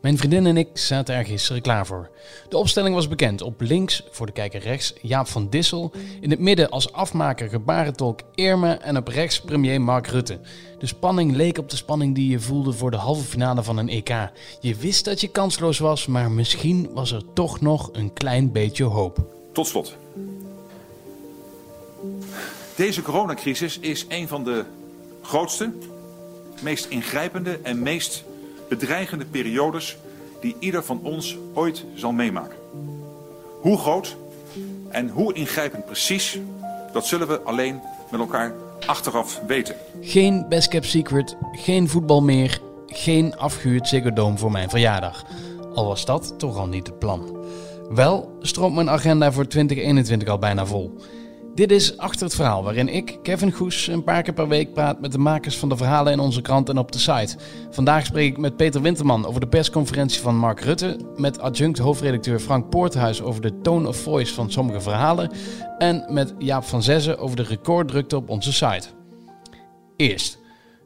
Mijn vriendin en ik zaten er gisteren klaar voor. De opstelling was bekend. Op links, voor de kijker rechts, Jaap van Dissel. In het midden als afmaker gebarentolk Irme. En op rechts premier Mark Rutte. De spanning leek op de spanning die je voelde voor de halve finale van een EK. Je wist dat je kansloos was, maar misschien was er toch nog een klein beetje hoop. Tot slot. Deze coronacrisis is een van de grootste, meest ingrijpende en meest bedreigende periodes die ieder van ons ooit zal meemaken. Hoe groot en hoe ingrijpend precies, dat zullen we alleen met elkaar achteraf weten. Geen best kept secret, geen voetbal meer, geen afgehuurd Ziggo voor mijn verjaardag. Al was dat toch al niet het plan. Wel stroomt mijn agenda voor 2021 al bijna vol. Dit is Achter het Verhaal, waarin ik, Kevin Goes, een paar keer per week praat met de makers van de verhalen in onze krant en op de site. Vandaag spreek ik met Peter Winterman over de persconferentie van Mark Rutte, met adjunct hoofdredacteur Frank Poorthuis over de tone of voice van sommige verhalen en met Jaap van Zessen over de recorddrukte op onze site. Eerst,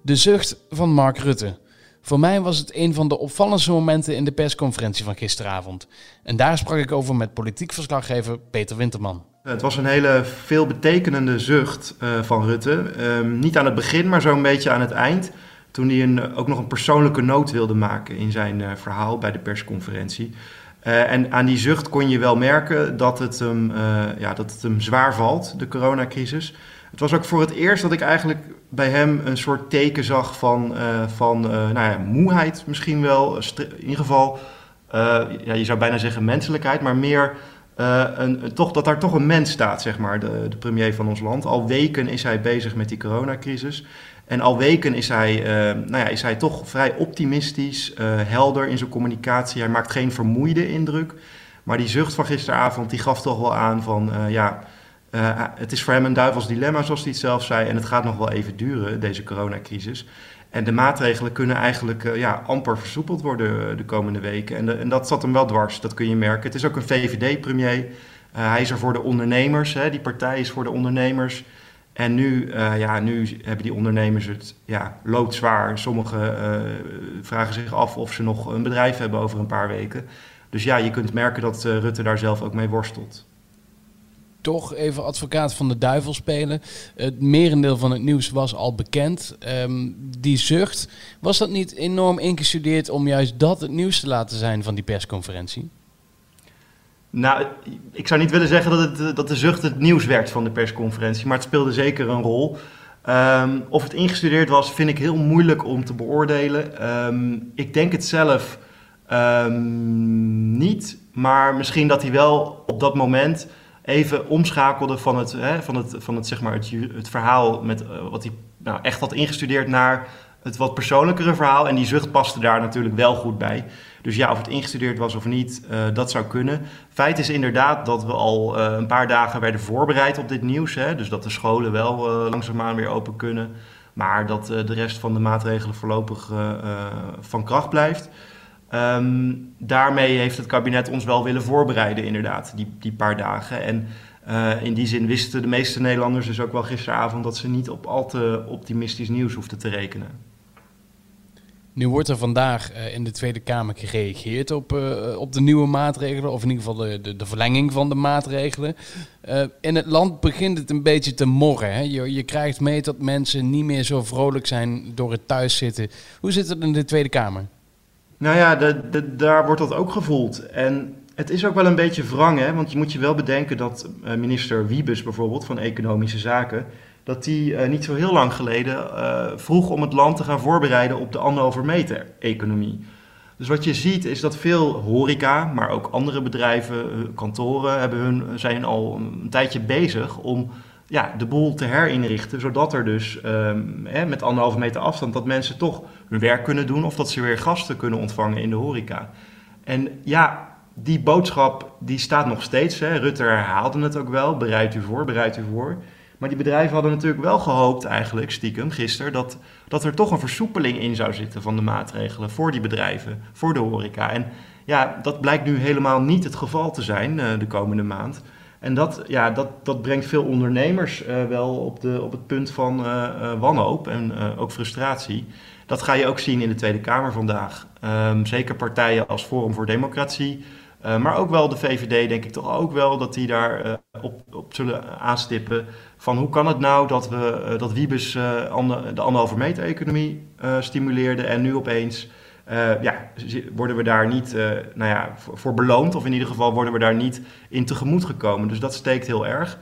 de zucht van Mark Rutte. Voor mij was het een van de opvallendste momenten in de persconferentie van gisteravond. En daar sprak ik over met politiek verslaggever Peter Winterman. Het was een hele veelbetekenende zucht uh, van Rutte. Um, niet aan het begin, maar zo'n beetje aan het eind. Toen hij ook nog een persoonlijke noot wilde maken in zijn uh, verhaal bij de persconferentie. En aan die zucht kon je wel merken dat het, hem, ja, dat het hem zwaar valt, de coronacrisis. Het was ook voor het eerst dat ik eigenlijk bij hem een soort teken zag van, van nou ja, moeheid misschien wel. In ieder geval, ja, je zou bijna zeggen menselijkheid, maar meer uh, een, toch, dat daar toch een mens staat, zeg maar, de, de, premier van ons land. Al weken is hij bezig met die coronacrisis. En al weken is hij, uh, nou ja, is hij toch vrij optimistisch, uh, helder in zijn communicatie. Hij maakt geen vermoeide indruk. Maar die zucht van gisteravond, die gaf toch wel aan van, ja, het is voor hem een duivels dilemma, zoals hij het zelf zei. En het gaat nog wel even duren, deze coronacrisis. En de maatregelen kunnen eigenlijk uh, ja, amper versoepeld worden eh, de komende weken. En, en, dat zat hem wel dwars, dat kun je merken. Het is ook een VVD-premier. Eh, hij is er voor de ondernemers, hè. die partij is voor de ondernemers. En nu, ja, nu hebben die ondernemers het ja, loodzwaar. Sommigen vragen zich af of ze nog een bedrijf hebben over een paar weken. Dus ja, je kunt merken dat Rutte daar zelf ook mee worstelt toch even advocaat van de duivel spelen. Het merendeel van het nieuws was al bekend. Ehm, die zucht, was dat niet enorm ingestudeerd om juist dat het nieuws te laten zijn van die persconferentie? Nou, ik zou niet willen zeggen dat, het, dat de zucht het nieuws werd van de persconferentie, maar het speelde zeker een rol. Ehm, of het ingestudeerd was, vind ik heel moeilijk om te beoordelen. Ehm, ik denk het zelf niet, maar misschien dat hij wel op dat moment even omschakelde van het, hè, van het, van het, zeg maar het, verhaal met, uh, wat hij nou, echt had ingestudeerd naar het wat persoonlijkere verhaal. En die zucht paste daar natuurlijk wel goed bij. Dus ja, of het ingestudeerd was of niet, uh, dat zou kunnen. Feit is inderdaad dat we al uh, een paar dagen werden voorbereid op dit nieuws. Hè? Dus dat de scholen wel langzaamaan weer open kunnen. Maar dat de rest van de maatregelen voorlopig van kracht blijft. Um, daarmee heeft het kabinet ons wel willen voorbereiden, inderdaad, die, die paar dagen. En uh, in die zin wisten de meeste Nederlanders dus ook wel gisteravond dat ze niet op al te optimistisch nieuws hoefden te rekenen. Nu wordt er vandaag uh, in de Tweede Kamer gereageerd op, uh, op de nieuwe maatregelen, of in ieder geval de, de, de verlenging van de maatregelen. in het land begint het een beetje te morren. Hè? Je, je krijgt mee dat mensen niet meer zo vrolijk zijn door het thuiszitten. Hoe zit het in de Tweede Kamer? Nou ja, daar wordt dat ook gevoeld. En het is ook wel een beetje wrang, hè? want je moet je wel bedenken dat uh, minister Wiebes bijvoorbeeld van Economische Zaken, dat die uh, niet zo heel lang geleden uh, vroeg om het land te gaan voorbereiden op de anderhalve meter economie. Dus wat je ziet is dat veel horeca, maar ook andere bedrijven, kantoren, hebben hun, zijn al een tijdje bezig om ja, de boel te herinrichten, zodat er dus hè, met anderhalve meter afstand dat mensen toch hun werk kunnen doen of dat ze weer gasten kunnen ontvangen in de horeca. En ja, die boodschap die staat nog steeds. Hè. Rutte herhaalde het ook wel, bereid u voor, bereid u voor. Maar die bedrijven hadden natuurlijk wel gehoopt eigenlijk, stiekem, gisteren, dat, dat er toch een versoepeling in zou zitten van de maatregelen voor die bedrijven, voor de horeca. En ja, dat blijkt nu helemaal niet het geval te zijn uh, de komende maand. En dat, ja, dat, dat brengt veel ondernemers uh, wel op, de, op het punt van uh, wanhoop en ook frustratie Dat ga je ook zien in de Tweede Kamer vandaag. Ehm, zeker partijen als Forum voor Democratie, maar ook wel de VVD, denk ik toch ook wel dat die daar op, op zullen aanstippen. Van hoe kan het nou dat, we, dat Wiebes de anderhalve meter economie stimuleerde en nu opeens ja, worden we daar niet nou ja, voor, beloond, of in ieder geval worden we daar niet in tegemoet gekomen. Dus dat steekt heel erg.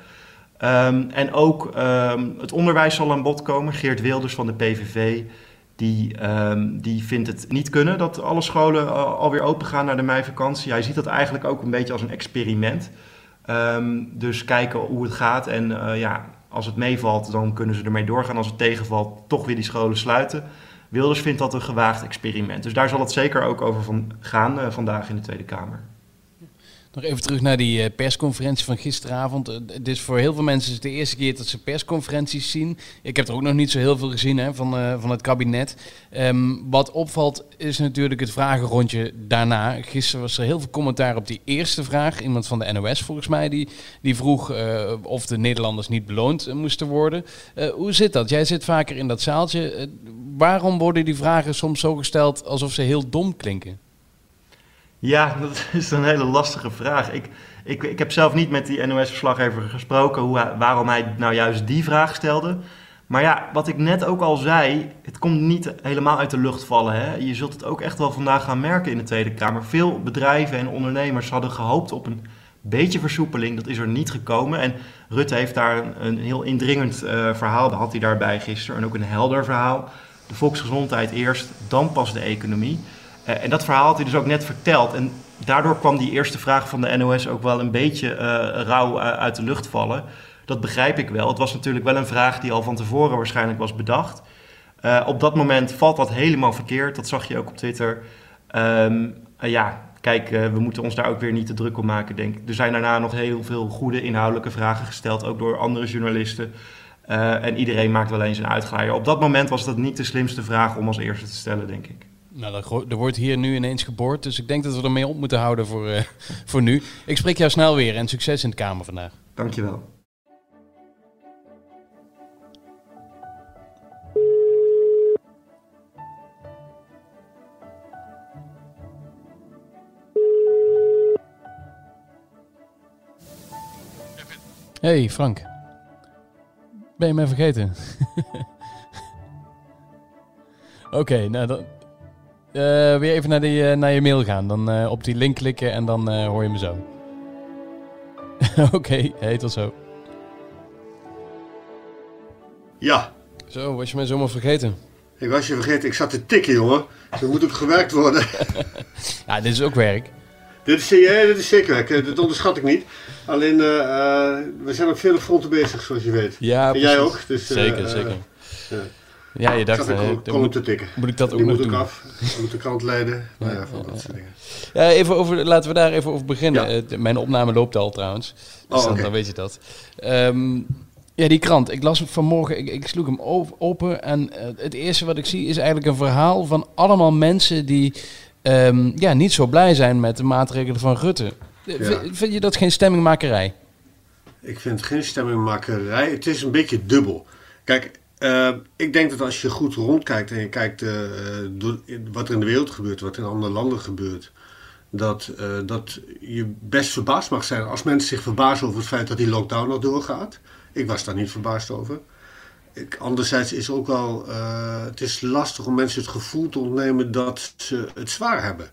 Um, en ook um, het onderwijs zal aan bod komen. Geert Wilders van de PVV die, um, die vindt het niet kunnen dat alle scholen uh, alweer open gaan naar de meivakantie. Hij ziet dat eigenlijk ook een beetje als een experiment. Dus kijken hoe het gaat. En ja, als het meevalt, dan kunnen ze ermee doorgaan. Als het tegenvalt, toch weer die scholen sluiten. Wilders vindt dat een gewaagd experiment. Dus daar zal het zeker ook over van gaan uh, vandaag in de Tweede Kamer. Nog even terug naar die eh, persconferentie van gisteravond. Eh, het is voor heel veel mensen de eerste keer dat ze persconferenties zien. Ik heb er ook nog niet zo heel veel gezien hè, van, uh, van het kabinet. Um, wat opvalt is natuurlijk het vragenrondje daarna. Gisteren was er heel veel commentaar op die eerste vraag. Iemand van de NOS volgens mij die, die vroeg of de Nederlanders niet beloond moesten worden. hoe zit dat? Jij zit vaker in dat zaaltje. waarom worden die vragen soms zo gesteld alsof ze heel dom klinken? Ja, dat is een hele lastige vraag. Ik, ik, ik heb zelf niet met die NOS-verslaggever gesproken hoe waarom hij nou juist die vraag stelde. Maar ja, wat ik net ook al zei, het komt niet helemaal uit de lucht vallen. Hè? Je zult het ook echt wel vandaag gaan merken in de Tweede Kamer. Veel bedrijven en ondernemers hadden gehoopt op een beetje versoepeling. Dat is er niet gekomen. En Rutte heeft daar een, een heel indringend uh, verhaal, had hij daarbij gisteren. En ook een helder verhaal. De volksgezondheid eerst, dan pas de economie. Uh, en dat verhaal had hij dus ook net verteld. En daardoor kwam die eerste vraag van de NOS ook wel een beetje uh, rauw uit de lucht vallen. Dat begrijp ik wel. Het was natuurlijk wel een vraag die al van tevoren waarschijnlijk was bedacht. Op dat moment valt dat helemaal verkeerd. Dat zag je ook op Twitter. Um, ja, kijk, we moeten ons daar ook weer niet te druk om maken, denk ik. Er zijn daarna nog heel veel goede inhoudelijke vragen gesteld, ook door andere journalisten. en iedereen maakt wel eens een uitgaaier. Op dat moment was dat niet de slimste vraag om als eerste te stellen, denk ik. Nou, er wordt hier nu ineens geboord, dus ik denk dat we ermee op moeten houden voor, uh, voor nu. Ik spreek jou snel weer en succes in de Kamer vandaag. Dankjewel. Hey Frank. Ben je mij vergeten? Oké, okay, nou dan, weer even naar, die, uh, naar je mail gaan. Dan uh, op die link klikken en dan hoor je me zo. Oké, okay, hey, tot zo. Ja. Zo, was je mij zomaar vergeten? Ik was je vergeten. Ik zat te tikken, jongen. Er moet ook gewerkt worden. ja, dit is ook werk. Dit is, ja, dit is zeker werk. Dat onderschat ik niet. Alleen, we zijn op vele fronten bezig, zoals je weet. Ja, en jij ook. Dus, zeker, zeker. Ja. Ja, je dacht... Uh, kom te tikken. Moet ik dat ook nog moet doen? ook af. moet de krant leiden. Nou ja, van dat soort dingen. Ja, even over, laten we daar even over beginnen. Uh, mijn opname loopt al trouwens. Dus oh, dan, okay. dan, weet je dat. Um, ja, die krant. Ik las vanmorgen, ik, ik sloeg hem open. En uh, het eerste wat ik zie is eigenlijk een verhaal van allemaal mensen die um, ja, niet zo blij zijn met de maatregelen van Rutte. Ja. Vind, vind je dat geen stemmingmakerij? Ik vind het geen stemmingmakerij. Het is een beetje dubbel. Kijk, uh, ik denk dat als je goed rondkijkt en je kijkt uh, door, wat er in de wereld gebeurt, wat in andere landen gebeurt, dat, uh, dat je best verbaasd mag zijn als mensen zich verbazen over het feit dat die lockdown nog doorgaat. Ik was daar niet verbaasd over. Ik, anderzijds is ook wel, het is lastig om mensen het gevoel te ontnemen dat ze het zwaar hebben.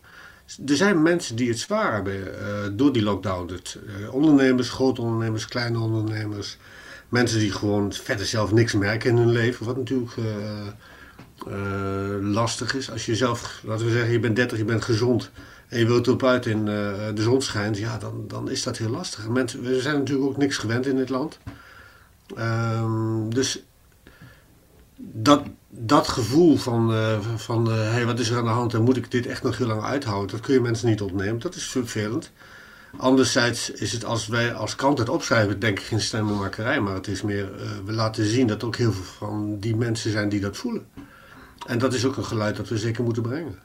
Er zijn mensen die het zwaar hebben door die lockdown. Het, ondernemers, grote ondernemers, kleine ondernemers mensen die gewoon verder zelf niks merken in hun leven. Wat natuurlijk uh, uh, lastig is. Als je zelf, laten we zeggen, je bent 30, je bent gezond. En je wilt erop uit en uh, de zon schijnt. Ja, dan, dan is dat heel lastig. Mensen, we zijn natuurlijk ook niks gewend in dit land. Um, dus dat, dat gevoel van, van hey, wat is er aan de hand en moet ik dit echt nog heel lang uithouden. Dat kun je mensen niet ontnemen. Dat is vervelend. Anderzijds is het als wij als krant het opschrijven, denk ik geen stemmingmakerij, maar het is meer, uh, we laten zien dat ook heel veel van die mensen zijn die dat voelen. En dat is ook een geluid dat we zeker moeten brengen.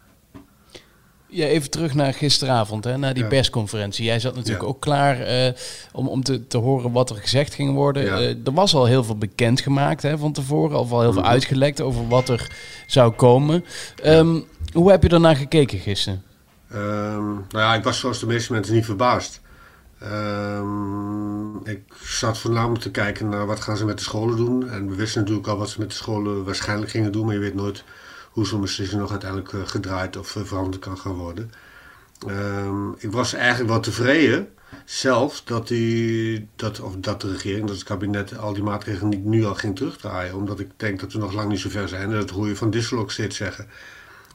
Ja, even terug naar gisteravond, hè, naar die Ja. persconferentie. Jij zat natuurlijk Ja. ook klaar eh, om, om te, te horen wat er gezegd ging worden. Ja. Eh, er was al heel veel bekendgemaakt hè, van tevoren, of al heel veel Mhm. uitgelekt over wat er zou komen. Ehm, Hoe heb je daarnaar gekeken gisteren? Ehm, nou ja, ik was zoals de meeste mensen niet verbaasd. Ehm, ik zat voornamelijk te kijken naar wat gaan ze met de scholen doen. En we wisten natuurlijk al wat ze met de scholen waarschijnlijk gingen doen. Maar je weet nooit hoe zo'n beslissing nog uiteindelijk eh, gedraaid of eh, veranderd kan gaan worden. Ehm, ik was eigenlijk wel tevreden zelf dat, die, dat, of dat de regering, dat het kabinet al die maatregelen niet nu al ging terugdraaien. Omdat ik denk dat we nog lang niet zo ver zijn. En dat hoor je van Dissel ook steeds zeggen.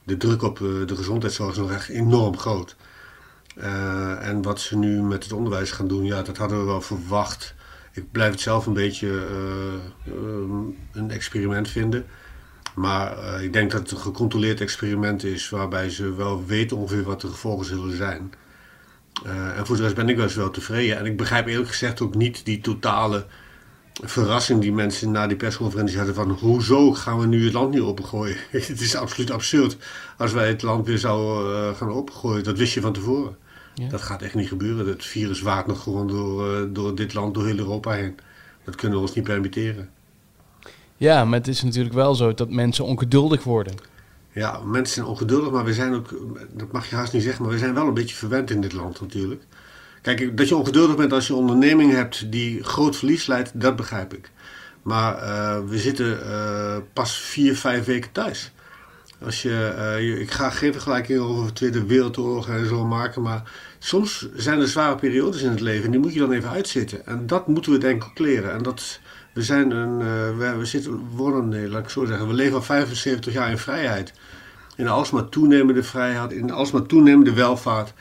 De druk op eh, de gezondheidszorg is nog echt enorm groot. Eh, en wat ze nu met het onderwijs gaan doen, ja, dat hadden we wel verwacht. Ik blijf het zelf een beetje eh, ehm, een experiment vinden. Maar ik denk dat het een gecontroleerd experiment is waarbij ze wel weten ongeveer wat de gevolgen zullen zijn. En voor de rest ben ik wel eens wel tevreden. En ik begrijp eerlijk gezegd ook niet die totale verrassing die mensen na die persconferentie hadden van hoezo gaan we nu het land niet opengooien? het is absoluut absurd als wij het land weer zouden eh, gaan opengooien. Dat wist je van tevoren. Ja. Dat gaat echt niet gebeuren. Het virus waart nog gewoon door, eh, door dit land, door heel Europa heen. Dat kunnen we ons niet permitteren. Ja, maar het is natuurlijk wel zo dat mensen ongeduldig worden. Ja, mensen zijn ongeduldig, maar we zijn ook, dat mag je haast niet zeggen, maar we zijn wel een beetje verwend in dit land natuurlijk. Kijk, dat je ongeduldig bent als je een onderneming hebt die groot verlies leidt, dat begrijp ik. Maar eh, we zitten eh, pas vier, vijf weken thuis. Als je, eh, je- ik ga geen vergelijking over de Tweede Wereldoorlog en zo maken, maar soms zijn er zware periodes in het leven en die moet je dan even uitzitten. En dat moeten we denk ik ook leren. En dat, we zijn een, we, we zitten, wonen, laat ik zo zeggen, we leven al 75 jaar in vrijheid. In alsmaar toenemende vrijheid, in alsmaar toenemende welvaart.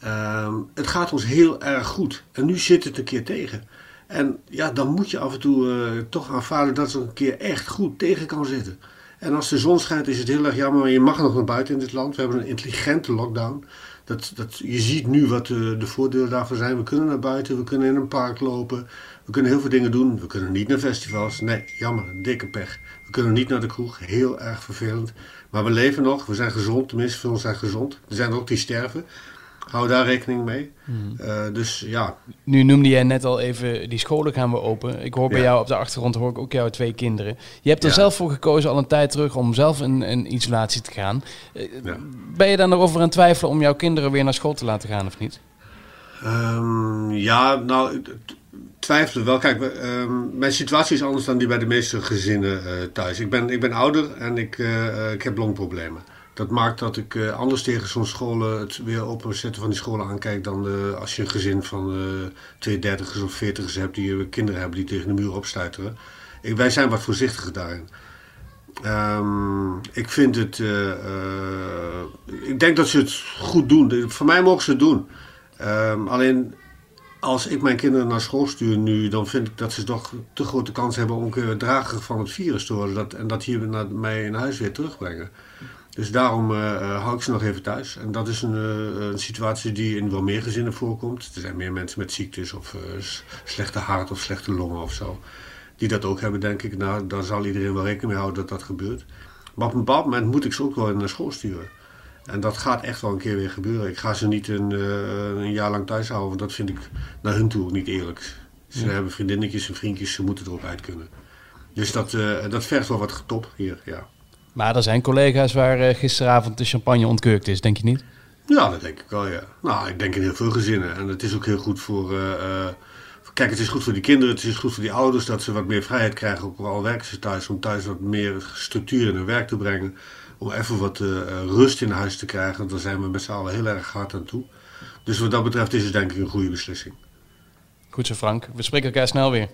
Ehm, het gaat ons heel erg goed. En nu zit het een keer tegen. En ja, dan moet je af en toe eh, toch aanvaarden dat het een keer echt goed tegen kan zitten. En als de zon schijnt is het heel erg jammer, je mag nog naar buiten in dit land. We hebben een intelligente lockdown. Dat, dat, je ziet nu wat de, de voordelen daarvan zijn. We kunnen naar buiten, we kunnen in een park lopen. We kunnen heel veel dingen doen. We kunnen niet naar festivals. Nee, jammer, dikke pech. We kunnen niet naar de kroeg. Heel erg vervelend. Maar we leven nog. We zijn gezond. Tenminste, veel zijn gezond. Er zijn er ook die sterven. Hou daar rekening mee. Eh, dus ja, Nu noemde jij net al even, die scholen gaan we open. Ik hoor bij Ja. jou op de achtergrond hoor ik ook jouw twee kinderen. Je hebt er Ja. zelf voor gekozen al een tijd terug om zelf in, in isolatie te gaan. Eh, Ja. Ben je daar nog over aan het twijfelen om jouw kinderen weer naar school te laten gaan of niet? Ehm, ja, nou, twijfelen wel. Kijk, ehm, mijn situatie is anders dan die bij de meeste gezinnen eh, thuis. Ik ben, ik ben ouder en ik, ik heb longproblemen. Dat maakt dat ik eh, anders tegen zo'n scholen, het weer openzetten van die scholen aankijk dan eh, als je een gezin van eh twee dertigers of veertigers hebt die kinderen hebben die tegen de muur opstuiteren. Ik, wij zijn wat voorzichtiger daarin. Ehm, ik vind het. ik denk dat ze het goed doen. Voor mij mogen ze het doen. Ehm, alleen als ik mijn kinderen naar school stuur nu, dan vind ik dat ze toch te grote kans hebben om een keer drager van het virus te worden. Dat, en dat hier naar mij in huis weer terugbrengen. Dus daarom eh, eh, hou ik ze nog even thuis. En dat is een, eh, een situatie die in wel meer gezinnen voorkomt. Er zijn meer mensen met ziektes of slechte hart of slechte longen of zo. Die dat ook hebben, denk ik. Nou, daar zal iedereen wel rekening mee houden dat dat gebeurt. Maar op een bepaald moment moet ik ze ook wel naar school sturen. En dat gaat echt wel een keer weer gebeuren. Ik ga ze niet een, een jaar lang thuis houden, want dat vind ik naar hun toe niet eerlijk. Ze hebben vriendinnetjes en vriendjes, ze moeten erop uit kunnen. Dus dat, dat vergt wel wat getop hier, ja. Maar er zijn collega's waar eh, gisteravond de champagne ontkurkt is, denk je niet? Ja, dat denk ik wel, ja. Nou, ik denk in heel veel gezinnen. En het is ook heel goed voor... eh, eh, kijk, het is goed voor die kinderen, het is goed voor die ouders... dat ze wat meer vrijheid krijgen, ook al werken ze thuis... om thuis wat meer structuur in hun werk te brengen. Om even wat rust in huis te krijgen. Want daar zijn we met z'n allen heel erg hard aan toe. Dus wat dat betreft is het denk ik een goede beslissing. Goed zo Frank, we spreken elkaar snel weer.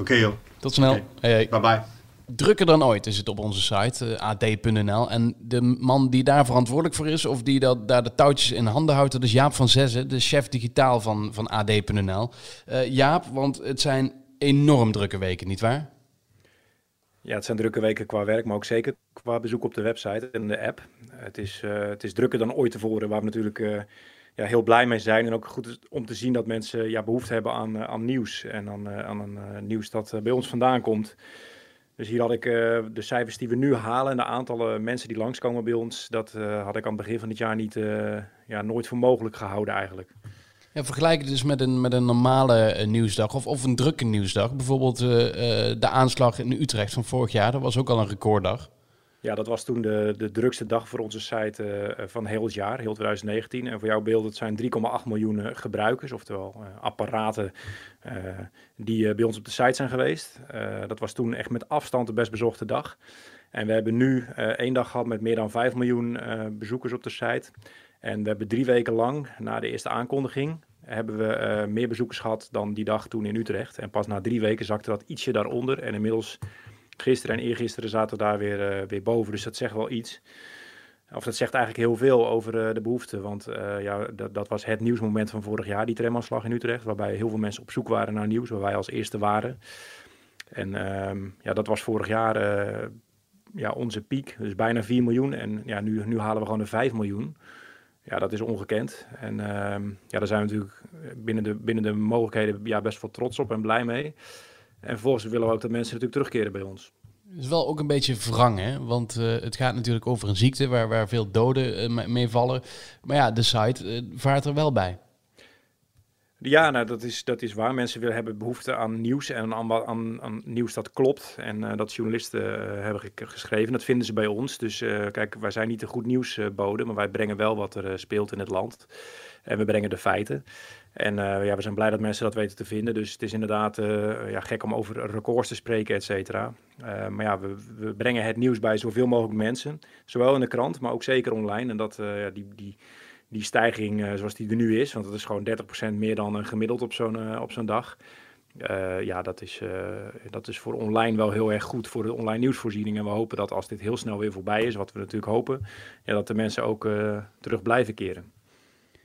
Oké joh, Tot snel. Hey. bye bye. Drukker dan ooit is het op onze site, eh, ad.nl. En de man die daar verantwoordelijk voor is, of die dat, daar de touwtjes in handen houdt, dat is Jaap van Zessen, de chef digitaal van, van ad.nl. Eh, Jaap, want het zijn enorm drukke weken, nietwaar? Ja, het zijn drukke weken qua werk, maar ook zeker qua bezoek op de website en de app. Het is, eh, het is drukker dan ooit tevoren, waar we natuurlijk ja, heel blij mee zijn. En ook goed om te zien dat mensen ja, behoefte hebben aan, aan nieuws en aan, aan een nieuws dat bij ons vandaan komt. Dus hier had ik de cijfers die we nu halen en de aantallen mensen die langskomen bij ons, dat had ik aan het begin van dit jaar niet, ja, nooit voor mogelijk gehouden eigenlijk. Ja, vergelijk het dus met een, met een normale nieuwsdag of, of een drukke nieuwsdag. Bijvoorbeeld de aanslag in Utrecht van vorig jaar, dat was ook al een recorddag. Ja, dat was toen de, de drukste dag voor onze site uh, van heel het jaar, heel 2019. En voor jouw beeld, het zijn 3,8 miljoen eh, gebruikers, oftewel uh, apparaten die bij ons op de site zijn geweest. dat was toen echt met afstand de best bezochte dag. En we hebben nu één dag gehad met meer dan 5 miljoen bezoekers op de site. En we hebben drie weken lang, na de eerste aankondiging, hebben we meer bezoekers gehad dan die dag toen in Utrecht. En pas na drie weken zakte dat ietsje daaronder. En inmiddels Gisteren en eergisteren zaten we daar weer, uh, weer boven, dus dat zegt wel iets. Of dat zegt eigenlijk heel veel over uh, de behoefte. Want uh, ja, dat, dat, was het nieuwsmoment van vorig jaar, die tramaanslag in Utrecht. Waarbij heel veel mensen op zoek waren naar nieuws, waar wij als eerste waren. En uh, ja, dat was vorig jaar ja, onze piek. Dus bijna 4 miljoen. En ja, nu, nu halen we gewoon de 5 miljoen. Ja, dat is ongekend. En ehm, ja, daar zijn we natuurlijk binnen de, binnen de mogelijkheden ja, best wel trots op en blij mee. En vervolgens willen we ook dat mensen natuurlijk terugkeren bij ons. Het is wel ook een beetje wrang, hè? want uh, het gaat natuurlijk over een ziekte waar, waar veel doden uh, mee vallen. Maar ja, de site uh, vaart er wel bij. Ja, nou, dat, is, dat is waar. Mensen willen, hebben behoefte aan nieuws en aan, aan, aan nieuws dat klopt. En dat journalisten hebben geschreven. Dat vinden ze bij ons. Dus kijk, wij zijn niet de goed nieuwsbode, maar wij brengen wel wat er speelt in het land. En we brengen de feiten. En uh, ja, we zijn blij dat mensen dat weten te vinden. Dus het is inderdaad uh, ja, gek om over records te spreken, et cetera. Uh, maar ja, we, we, brengen het nieuws bij zoveel mogelijk mensen. Zowel in de krant, maar ook zeker online. En dat, die, die, die stijging zoals die er nu is, want dat is gewoon 30% meer dan gemiddeld op zo'n op zo'n dag. ja, dat is, dat is voor online wel heel erg goed voor de online nieuwsvoorziening. En we hopen dat als dit heel snel weer voorbij is, wat we natuurlijk hopen, ja, dat de mensen ook terug blijven keren.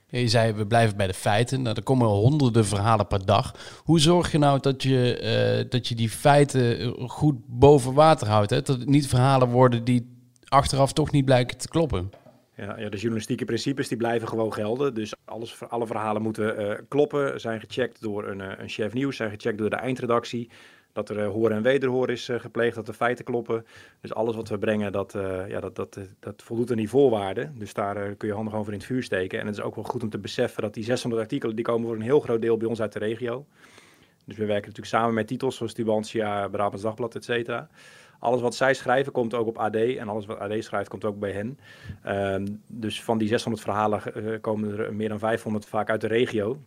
Je zei, we blijven bij de feiten. Nou, er komen honderden verhalen per dag. Hoe zorg je nou dat je, uh, dat je die feiten eh, goed boven water houdt? Hè? Dat het niet verhalen worden die achteraf toch niet blijken te kloppen? Ja, ja, de journalistieke principes die blijven gewoon gelden. Dus alles, alle verhalen moeten uh, kloppen, zijn gecheckt door een, een chef nieuws, zijn gecheckt door de eindredactie dat er uh, horen en wederhoor is gepleegd, dat de feiten kloppen. Dus alles wat we brengen, dat, ja, dat, dat, dat voldoet aan die voorwaarden. Dus daar kun je handen over in het vuur steken. En het is ook wel goed om te beseffen dat die 600 artikelen, die komen voor een heel groot deel bij ons uit de regio. Dus we werken natuurlijk samen met titels zoals Tubantia, Brabants Dagblad, et cetera. Alles wat zij schrijven komt ook op AD en alles wat AD schrijft komt ook bij hen. Ehm, dus van die 600 verhalen komen er meer dan 500 vaak uit de regio.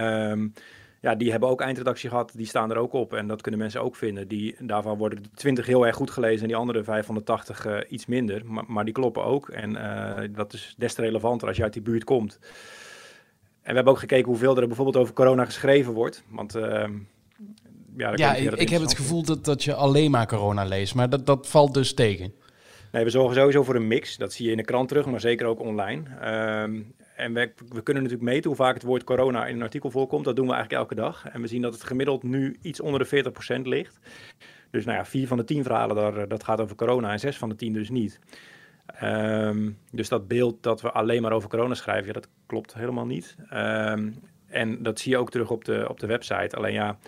Um, ja, die hebben ook eindredactie gehad. Die staan er ook op. En dat kunnen mensen ook vinden. Die, daarvan worden de 20 heel erg goed gelezen en die andere 580 uh, eh, iets minder. Maar, maar, die kloppen ook. En uh, dat is des te relevanter als je uit die buurt komt. En we hebben ook gekeken hoeveel er bijvoorbeeld over corona geschreven wordt. Want uh, ja, ja ik, ik heb het gevoel dat, dat je alleen maar corona leest. Maar dat, dat valt dus tegen. Nee, we zorgen sowieso voor een mix. Dat zie je in de krant terug, maar zeker ook online. Um, en we, we, kunnen natuurlijk meten hoe vaak het woord corona in een artikel voorkomt. Dat doen we eigenlijk elke dag. En we zien dat het gemiddeld nu iets onder de 40% ligt. Dus nou ja, vier van de tien verhalen daar, eh, dat gaat over corona en zes van de tien dus niet. Um, dus dat beeld dat we alleen maar over corona schrijven, ja, dat klopt helemaal niet. Um, en dat zie je ook terug op de, op de website. Alleen ja,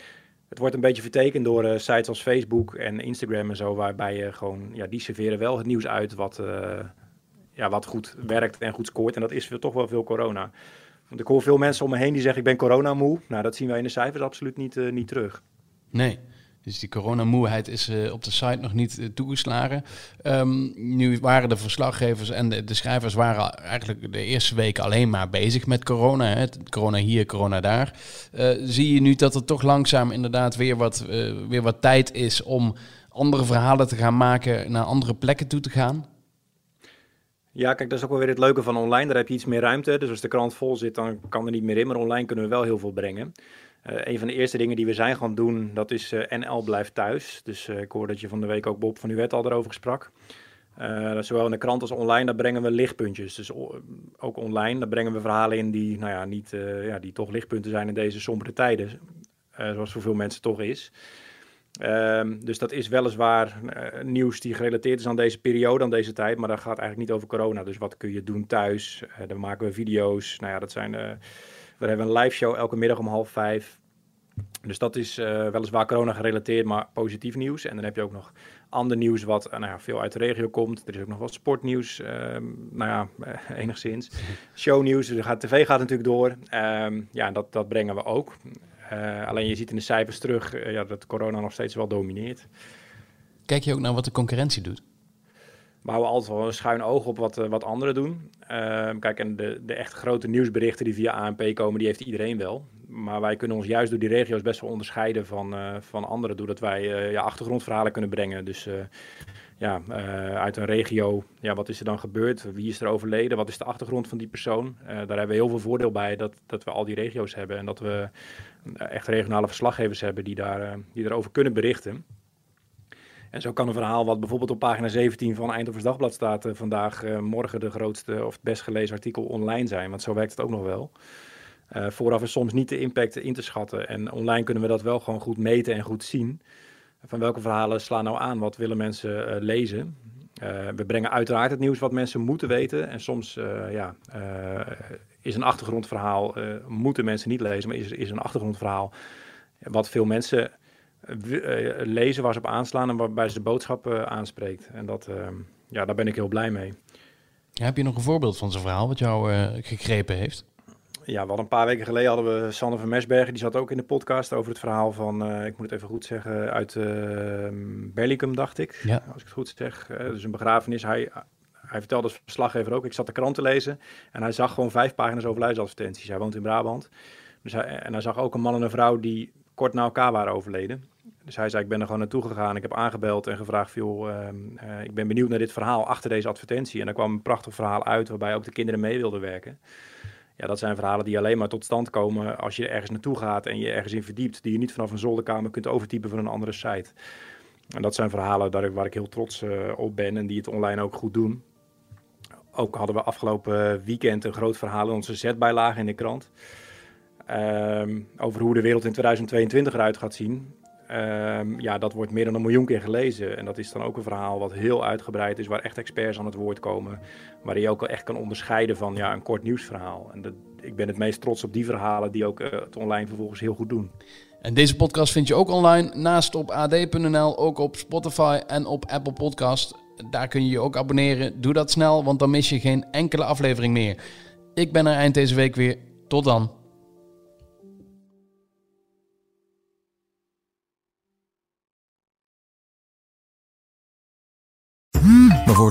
het wordt een beetje vertekend door uh, sites als Facebook en Instagram en zo, waarbij je gewoon, ja, die serveren wel het nieuws uit wat, uh, ja, wat goed werkt en goed scoort. En dat is toch wel veel corona. Want ik hoor veel mensen om me heen die zeggen ik ben corona moe. Nou, dat zien wij in de cijfers absoluut niet, uh, niet terug. Nee. Dus die coronamoeheid is uh, op de site nog niet uh, toegeslagen. Um, nu waren de verslaggevers en de, schrijvers waren eigenlijk de eerste weken alleen maar bezig met corona. Hè. Corona hier, corona daar. Uh, zie je nu dat er toch langzaam inderdaad weer wat, weer wat tijd is om andere verhalen te gaan maken, naar andere plekken toe te gaan? Ja, kijk, dat is ook wel weer het leuke van online. Daar heb je iets meer ruimte. Dus als de krant vol zit, dan kan er niet meer in. Maar online kunnen we wel heel veel brengen. Uh, een van de eerste dingen die we zijn gaan doen, dat is uh, eh, NL blijft thuis. Dus uh, ik hoor dat je van de week ook Bob van Uwet al erover sprak. zowel in de krant als online, daar brengen we lichtpuntjes. Dus ook online, daar brengen we verhalen in die, nou ja, niet, ja, die toch lichtpunten zijn in deze sombere tijden. zoals voor veel mensen toch is. Um, dus dat is weliswaar nieuws die gerelateerd is aan deze periode, aan deze tijd, maar dat gaat eigenlijk niet over corona. Dus wat kun je doen thuis? Dan maken we video's. Nou ja, dat zijn. We hebben een live show elke middag om half vijf. Dus dat is uh, weliswaar corona gerelateerd, maar positief nieuws. En dan heb je ook nog ander nieuws wat uh, nou ja, veel uit de regio komt. Er is ook nog wat sportnieuws, um, nou ja, uh, enigszins. Shownieuws, gaat, tv gaat natuurlijk door. Um, ja, dat, dat brengen we ook. alleen je ziet in de cijfers terug ja, dat corona nog steeds wel domineert. Kijk je ook naar wat de concurrentie doet? We houden altijd wel een schuin oog op wat, wat anderen doen. Ehm, kijk, en de, de echt grote nieuwsberichten die via ANP komen, die heeft iedereen wel maar wij kunnen ons juist door die regio's best wel onderscheiden van, uh, van anderen, doordat wij uh, ja, achtergrondverhalen kunnen brengen. Dus ja, uit een regio, ja, wat is er dan gebeurd? Wie is er overleden? Wat is de achtergrond van die persoon? daar hebben we heel veel voordeel bij dat, dat we al die regio's hebben en dat we echt regionale verslaggevers hebben die, daar, die daarover kunnen berichten. En zo kan een verhaal wat bijvoorbeeld op pagina 17 van Eindhovens Dagblad staat vandaag morgen de grootste of het best gelezen artikel online zijn. Want zo werkt het ook nog wel. Uh, vooraf is soms niet de impact in te schatten. En online kunnen we dat wel gewoon goed meten en goed zien. Van welke verhalen slaan nou aan? Wat willen mensen lezen? We brengen uiteraard het nieuws wat mensen moeten weten. En soms ja, is een achtergrondverhaal, moeten mensen niet lezen, maar is, is een achtergrondverhaal wat veel mensen lezen, waar ze op aanslaan en waarbij ze de boodschap aanspreekt. En dat, ja, daar ben ik heel blij mee. Ja, heb je nog een voorbeeld van zo'n verhaal wat jou gegrepen heeft? ja, hadden een paar weken geleden hadden we Sander van Mesbergen, die zat ook in de podcast over het verhaal van, uh, ik moet het even goed zeggen, uit uh, Berlicum, dacht ik, ja. als ik het goed zeg. Uh, dus een begrafenis. Hij, hij vertelde als verslaggever ook, ik zat de krant te lezen en hij zag gewoon vijf pagina's overlijdensadvertenties. Hij woont in Brabant. Dus hij, en hij zag ook een man en een vrouw die kort na elkaar waren overleden. Dus hij zei, ik ben er gewoon naartoe gegaan. Ik heb aangebeld en gevraagd, joh, uh, ik ben benieuwd naar dit verhaal achter deze advertentie. En er kwam een prachtig verhaal uit waarbij ook de kinderen mee wilden werken. Ja, dat zijn verhalen die alleen maar tot stand komen als je ergens naartoe gaat en je ergens in verdiept, die je niet vanaf een zolderkamer kunt overtypen van een andere site. En dat zijn verhalen daar, waar ik heel trots uh, op ben en die het online ook goed doen. Ook hadden we afgelopen weekend een groot verhaal in onze zetbijlage in de krant. Um, over hoe de wereld in 2022 eruit gaat zien. Um, ja, dat wordt meer dan een miljoen keer gelezen. En dat is dan ook een verhaal wat heel uitgebreid is, waar echt experts aan het woord komen. Waar je ook echt kan onderscheiden van ja, een kort nieuwsverhaal. En dat, ik ben het meest trots op die verhalen die ook uh, het online vervolgens heel goed doen. En deze podcast vind je ook online, naast op ad.nl, ook op Spotify en op Apple Podcast. Daar kun je je ook abonneren. Doe dat snel, want dan mis je geen enkele aflevering meer. Ik ben er eind deze week weer. Tot dan.